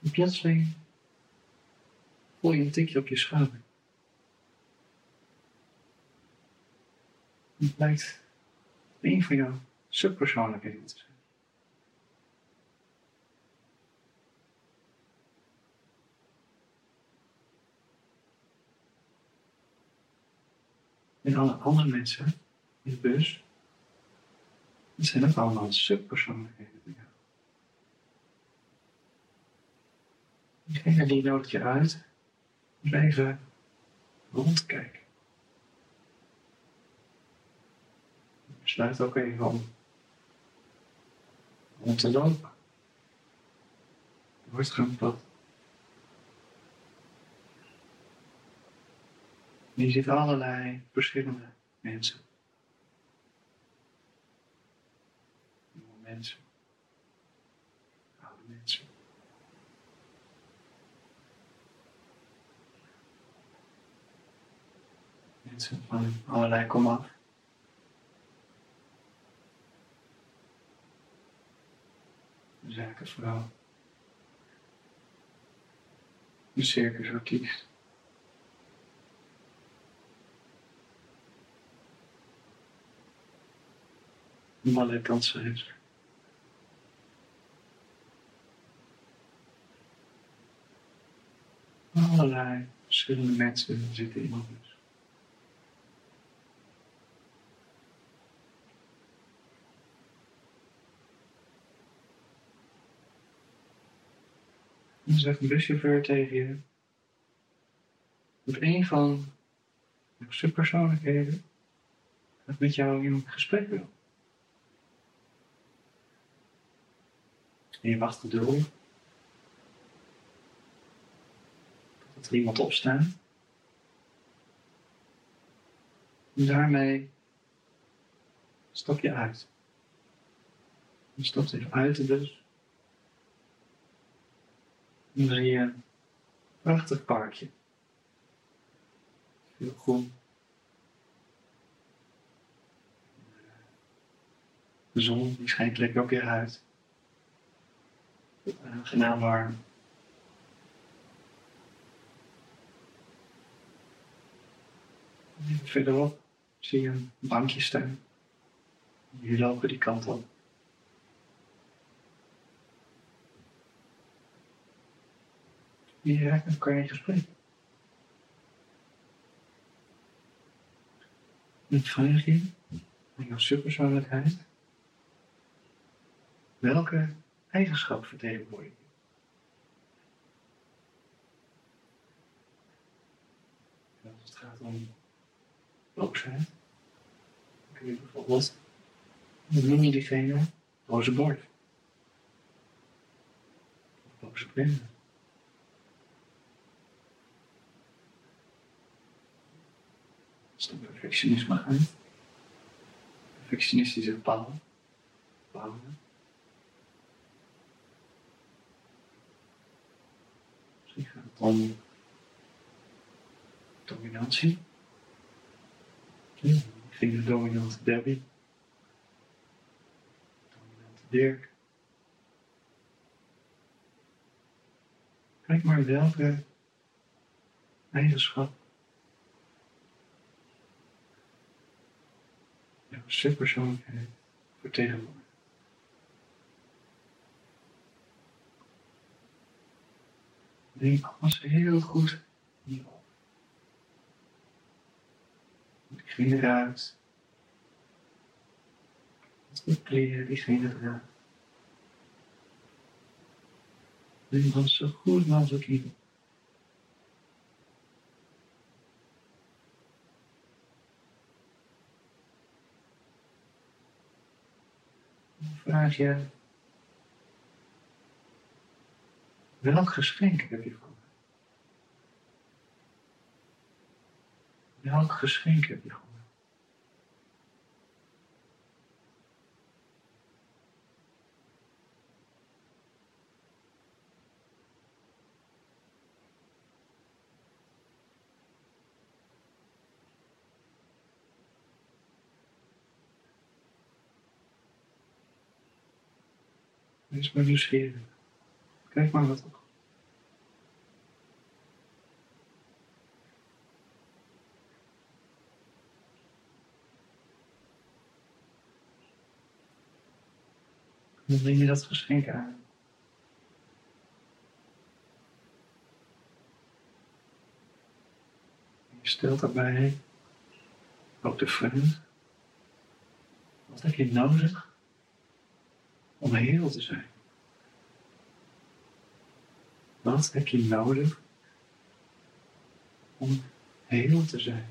En plotseling voel je een tikje op je schouder. Het blijkt een van jouw subpersoonlijkheden te zijn. En alle andere mensen in de bus, dat zijn ook allemaal subpersoonlijkheden Diegene die nodigt je uit om even rond te kijken. Besluit ook even om rond te lopen. Door het gangpad. Je ziet allerlei verschillende mensen. Mensen. Oude mensen. Mensen van allerlei komaf. Zakenvrouw. Een circusartiest. Een balletdanseres. Allerlei verschillende mensen zitten in de bus. Dan zegt een buschauffeur tegen je. Op een van de subpersoonlijkheden dat met jou in gesprek wil. En je wacht geduldig. Totdat er iemand opstaat. En daarmee stap je uit. Je stapt even uit de bus. Je een prachtig parkje. Veel groen. De zon die schijnt lekker op je huid. Aangenaam warm. Verderop zie je een bankje staan. Jullie lopen die kant op. Je raakt met elkaar in gesprek. En vraag je aan jouw subpersoonlijkheid. Welke eigenschap vertegenwoordig je? En als het gaat om boosheid, dan kun je bijvoorbeeld, noem je diegene boze bord. Of boze pen. Als het perfectionisme perfectionistische bouwen, bouwen. Misschien gaat het om dominantie. Ik ging de dominante Debbie. Dominante Dirk. Kijk maar welke eigenschap jouw subpersoonlijkheid vertegenwoordigt. Denk alles heel goed hierop. Diegene eruit. De kleren diegene draagt. Denk alles zo goed mogelijk hierop. Vraag welk geschenk heb je voor? Welk geschenk heb je voor mij? Wees maar nieuwsgierig. Kijk maar wat er Dan breng je dat geschenk aan. Je stelt daarbij ook de vraag: wat heb je nodig om heel te zijn? Wat heb je nodig om heel te zijn?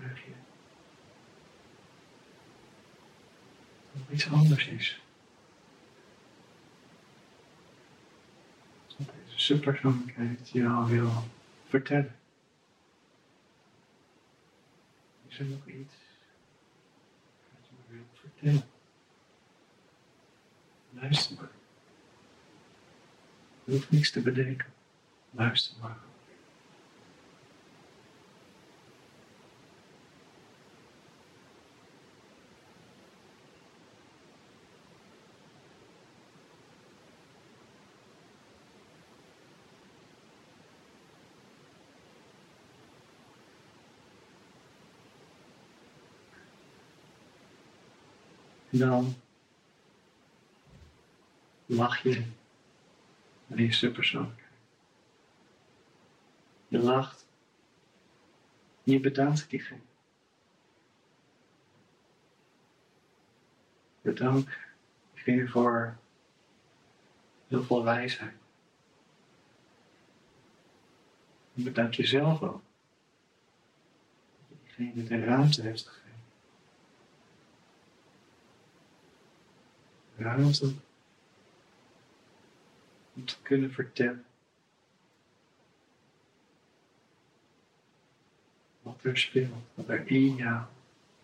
buikje. Dat er iets anders is. Dat deze subpersoonlijkheid je al wil vertellen. Is er nog iets wat je me wilt vertellen? Luister maar. Je hoeft niks te bedenken. Luister maar. Dan lach je naar je subpersoonlijkheid. Je lacht. Je bedankt diegene. Bedank diegene voor heel veel wijsheid. En bedank jezelf ook. Je diegene de ruimte heeft gegeven. Ruimte om te kunnen vertellen wat er speelt, wat er in jou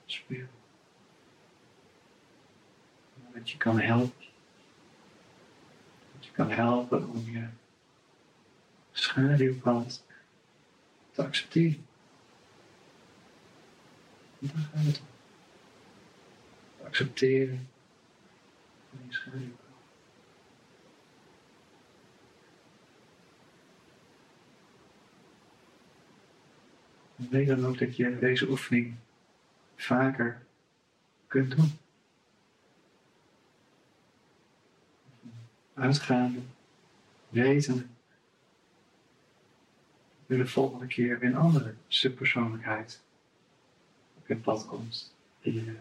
speelt. Dat je kan helpen. Dat je kan helpen om je schaduwkant te accepteren. En daar accepteren schaduwkant. En weet dan ook dat je deze oefening vaker kunt doen. Uitgaande, wetende. Dat de volgende keer weer een andere subpersoonlijkheid op je pad komt. Die je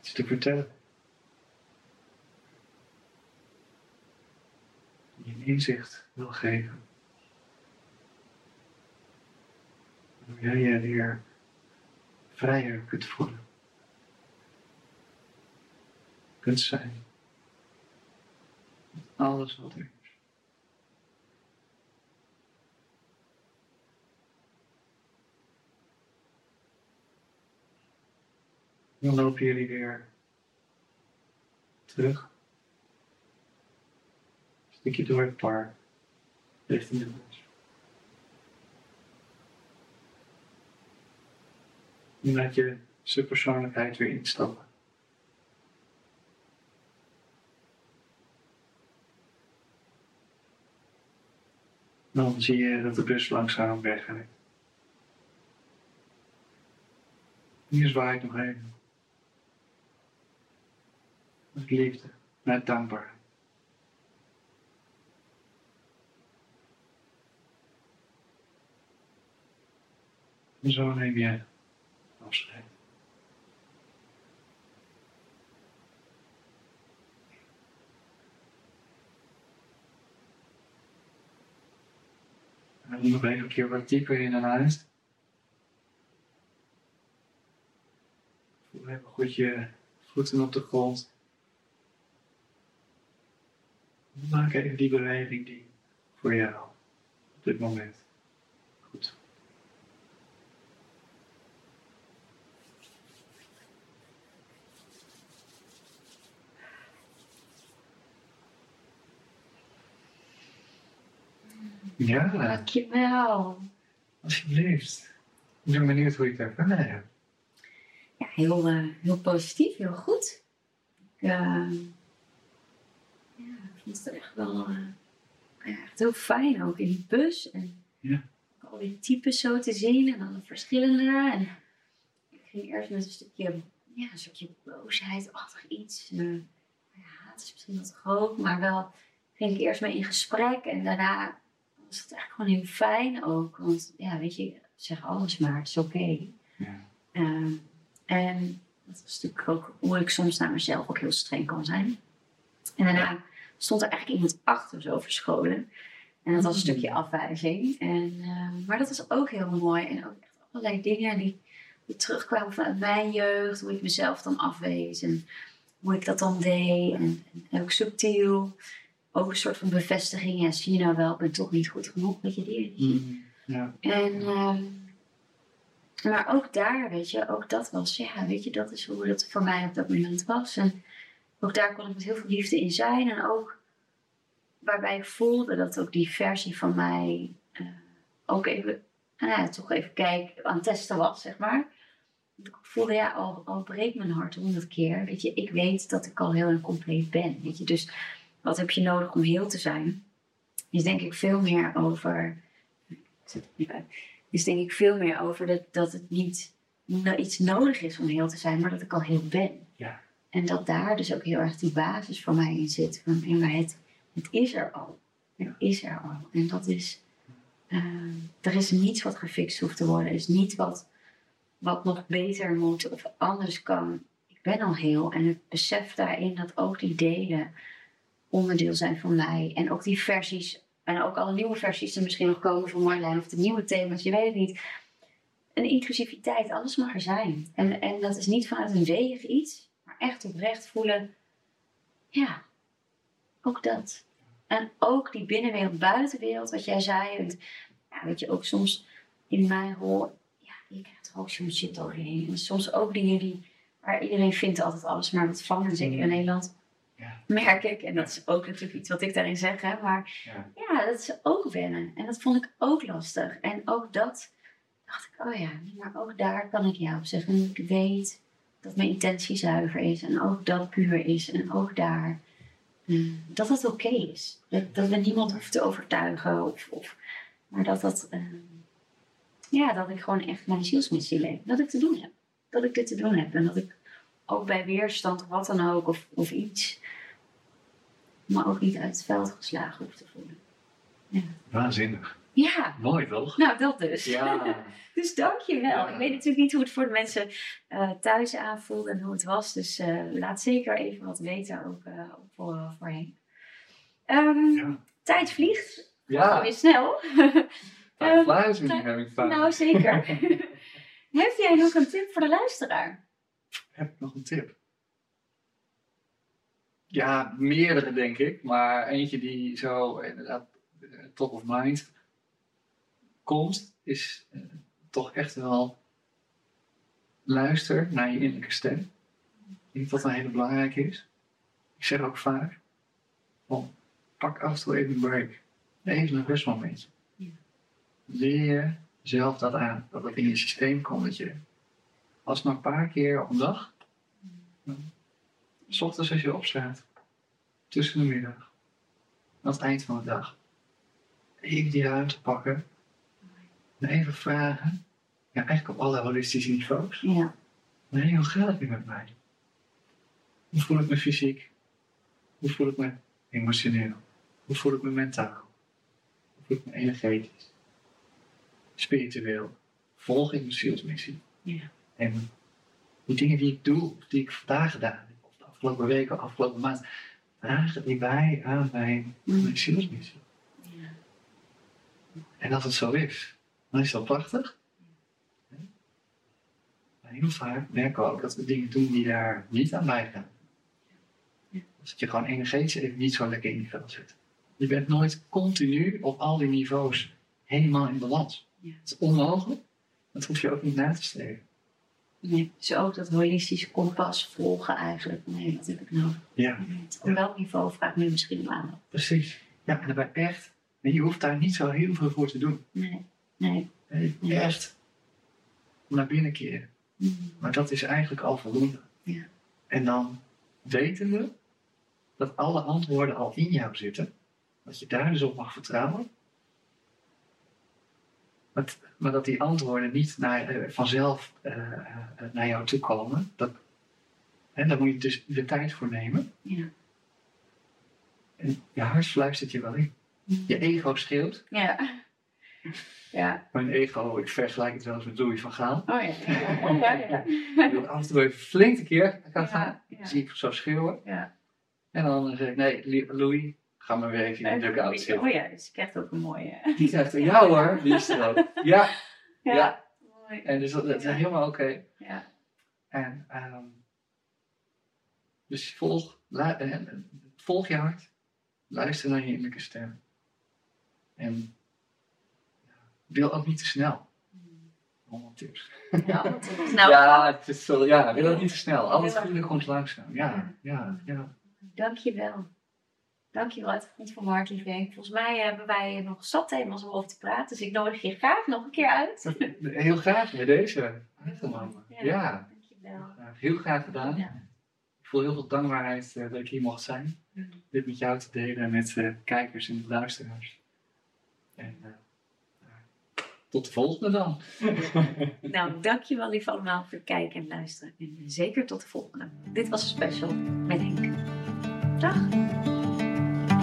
iets te vertellen. Een inzicht wil geven. Hoe jij je weer vrijer kunt voelen. Kunt zijn. Alles wat er is. Dan lopen jullie weer terug. Een stukje door het park. Richting de bos. En laat je subpersoonlijkheid weer instappen. Dan zie je dat de bus langzaam wegrijdt. Hier zwaait nog even. Met liefde, met dankbaarheid. En zo neem je afscheid. En nog even een keer wat dieper in en uit. Voel even goed je voeten op de grond. Maak even die beweging die voor jou op dit moment goed Ja, Dankjewel. alsjeblieft. Ik ben benieuwd hoe je het hebt. Ja, heel, eh, heel positief, heel goed. Ik, eh, ja, ik vond het echt wel eh, ja, echt heel fijn ook in die bus. En Ja. al die types zo te zien en de verschillende. En ik ging eerst met een stukje, ja, een stukje boosheid-achtig iets. Ja, het is misschien wat groot, maar wel ging ik eerst mee in gesprek. En daarna was het eigenlijk gewoon heel fijn ook. Want ja, weet je, zeg alles maar, het is oké. Ja. Ehm, en dat was natuurlijk ook hoe ik soms naar mezelf ook heel streng kan zijn. En daarna stond er eigenlijk iemand achter zo verscholen. En dat was een stukje afwijzing. En, ehm, maar dat was ook heel mooi. En ook echt allerlei dingen die die terugkwamen vanuit mijn jeugd, hoe ik mezelf dan afwees en hoe ik dat dan deed. En, en ook subtiel, ook een soort van bevestiging. Ja, zie je nou wel, ik ben toch niet goed genoeg, weet je, die. Mm. Ja. En, ehm, maar ook daar, weet je, ook dat was, ja, weet je, dat is hoe dat voor mij op dat moment was. En ook daar kon ik met heel veel liefde in zijn. En ook waarbij ik voelde dat ook die versie van mij eh, ook even, nou ja, toch even kijk, aan het testen was, zeg maar. Ik voelde, ja, al, al breekt mijn hart honderd keer, weet je, ik weet dat ik al heel compleet ben, weet je. Dus wat heb je nodig om heel te zijn? Is denk ik veel meer over, is denk ik veel meer over dat, dat het niet no- iets nodig is om heel te zijn, maar dat ik al heel ben. Ja. En dat daar dus ook heel erg die basis voor mij in zit. Van, het, het is er al. Het is er al. En dat is, eh, er is niets wat gefixt hoeft te worden. Er is niets wat, wat nog beter moet of anders kan. Ik ben al heel. En het besef daarin dat ook die delen onderdeel zijn van mij. En ook die versies, en ook alle nieuwe versies er misschien nog komen van Marjolein. Of de nieuwe thema's, je weet het niet. Een inclusiviteit, alles mag er zijn. En, en dat is niet vanuit een weeg iets, maar echt oprecht voelen. Ja, ook dat. En ook die binnenwereld, buitenwereld, wat jij zei. En, ja, weet je, ook soms in mijn rol, ja, je krijgt er ook soms shit over je heen. En soms ook dingen die, waar iedereen vindt altijd alles maar wat van. En zeker in Nederland Ja. merk ik, en dat is ook natuurlijk iets wat ik daarin zeg, hè, maar Ja. ja, dat is ook wennen. En dat vond ik ook lastig. En ook dat dacht ik, oh ja, maar ook daar kan ik ja op zeggen. En ik weet dat mijn intentie zuiver is en ook dat puur is en ook daar eh, dat het oké is. Dat, dat we niemand hoeven te overtuigen of, of maar dat dat eh, ja, dat ik gewoon echt mijn zielsmissie leef. Dat ik te doen heb. Dat ik dit te doen heb en dat ik ook bij weerstand of wat dan ook of, of iets maar ook niet uit het veld geslagen hoef te voelen. Waanzinnig. Ja, Mooi toch? nou dat dus. Ja. [laughs] Dus dank je wel. Ja. Ik weet natuurlijk niet hoe het voor de mensen eh, thuis aanvoelde en hoe het was. Dus eh, laat zeker even wat weten ook eh, voor, voorheen. Ja. Tijd vliegt. Ja. Weer snel. [laughs] Vijf Ehm, heb ik vaak. nou, zeker. [laughs] Heb jij nog een tip voor de luisteraar? Heb ik nog een tip? Ja, meerdere denk ik. Maar eentje die zo inderdaad eh, top of mind komt, is eh, toch echt wel luister naar je innerlijke stem. Ik denk dat dat een hele belangrijke is. Ik zeg ook vaak, van, pak af en toe even een break. Even een rustmoment. Ja. Leer jezelf dat aan, dat het in je systeem komt. Dat je, als maar een paar keer op een dag, S ochtends als je opstaat, tussen de middag, aan het eind van de dag, even die ruimte pakken en even vragen, ja, eigenlijk op alle holistische niveaus, Ja. nee, hoe gaat het nu met mij? Hoe voel ik me fysiek? Hoe voel ik me emotioneel? Hoe voel ik me mentaal? Hoe voel ik me energetisch? Spiritueel? Volg ik mijn zielsmissie? Ja. En die dingen die ik doe, die ik vandaag gedaan heb, afgelopen week of afgelopen maand, dragen die bij aan mijn, Mm. mijn zielsmissie. Ja. En als het zo is, dan is dat prachtig. Maar heel vaak merken we ook dat we dingen doen die daar niet aan. Ja. Dus dat je gewoon energetisch even niet zo lekker in je vel zit. Je bent nooit continu op al die niveaus helemaal in balans. Dat is onmogelijk. Dat hoef je ook niet na te streven. Nee, dus ook dat holistische kompas volgen eigenlijk. Nee, dat heb ik nodig. Ja. Op welk niveau vraag ik nu misschien om aandacht? Precies. Ja, en daarbij echt. Je hoeft daar niet zo heel veel voor te doen. Nee, nee. Nee, Echt naar binnen keren. Mm. Maar dat is eigenlijk al voldoende. Ja. En dan weten we dat alle antwoorden al in jou zitten. Dat je daar dus op mag vertrouwen. Maar, maar dat die antwoorden niet naar, eh, vanzelf eh, eh, naar jou toe komen. Dat, hè, daar moet je dus de tijd voor nemen. Ja. En je hart fluistert je wel in. Je ego schreeuwt. Ja. Ja. Mijn ego, ik vergelijk het wel eens met Louis van Gaal. Oh ja. [laughs] Ja, ja. Ik wil af en toe even flink een keer gaan Ja, gaan. ja. zie ik zo schreeuwen. Ja. En dan zeg ik, nee, Louis, ga maar weer even in de dugout zitten. Oh ja, dus je krijgt ook een mooie. Die zegt, ja hoor, die is er ook. [laughs] Ja, Ja. Ja. Mooi. En dus dat, dat is helemaal oké. Ja. En ehm, dus volg, eh, volg je hart. Luister naar je innerlijke stem. En wil ook niet te snel. Allemaal tips. Ja, [laughs] nou, ja, het is zo, ja, wil ook niet te snel. Al het Heel goede komt langzaam. Ja, ja, ja. Dankjewel. Dankjewel de grond van mijn hart, lieve Henk. Volgens mij hebben wij nog zat thema's om over te praten. Dus ik nodig je graag nog een keer uit. [laughs] Heel graag bij deze. Ja. Ja, Dankjewel. heel graag gedaan. Ja. Ik voel heel veel dankbaarheid eh, dat ik hier mocht zijn. Dit met jou te delen en met de kijkers en luisteraars. En eh, eh, tot de volgende dan. [laughs] Nou, dankjewel lief allemaal voor het kijken en luisteren. En zeker tot de volgende. Dit was een special met Henk. Dag.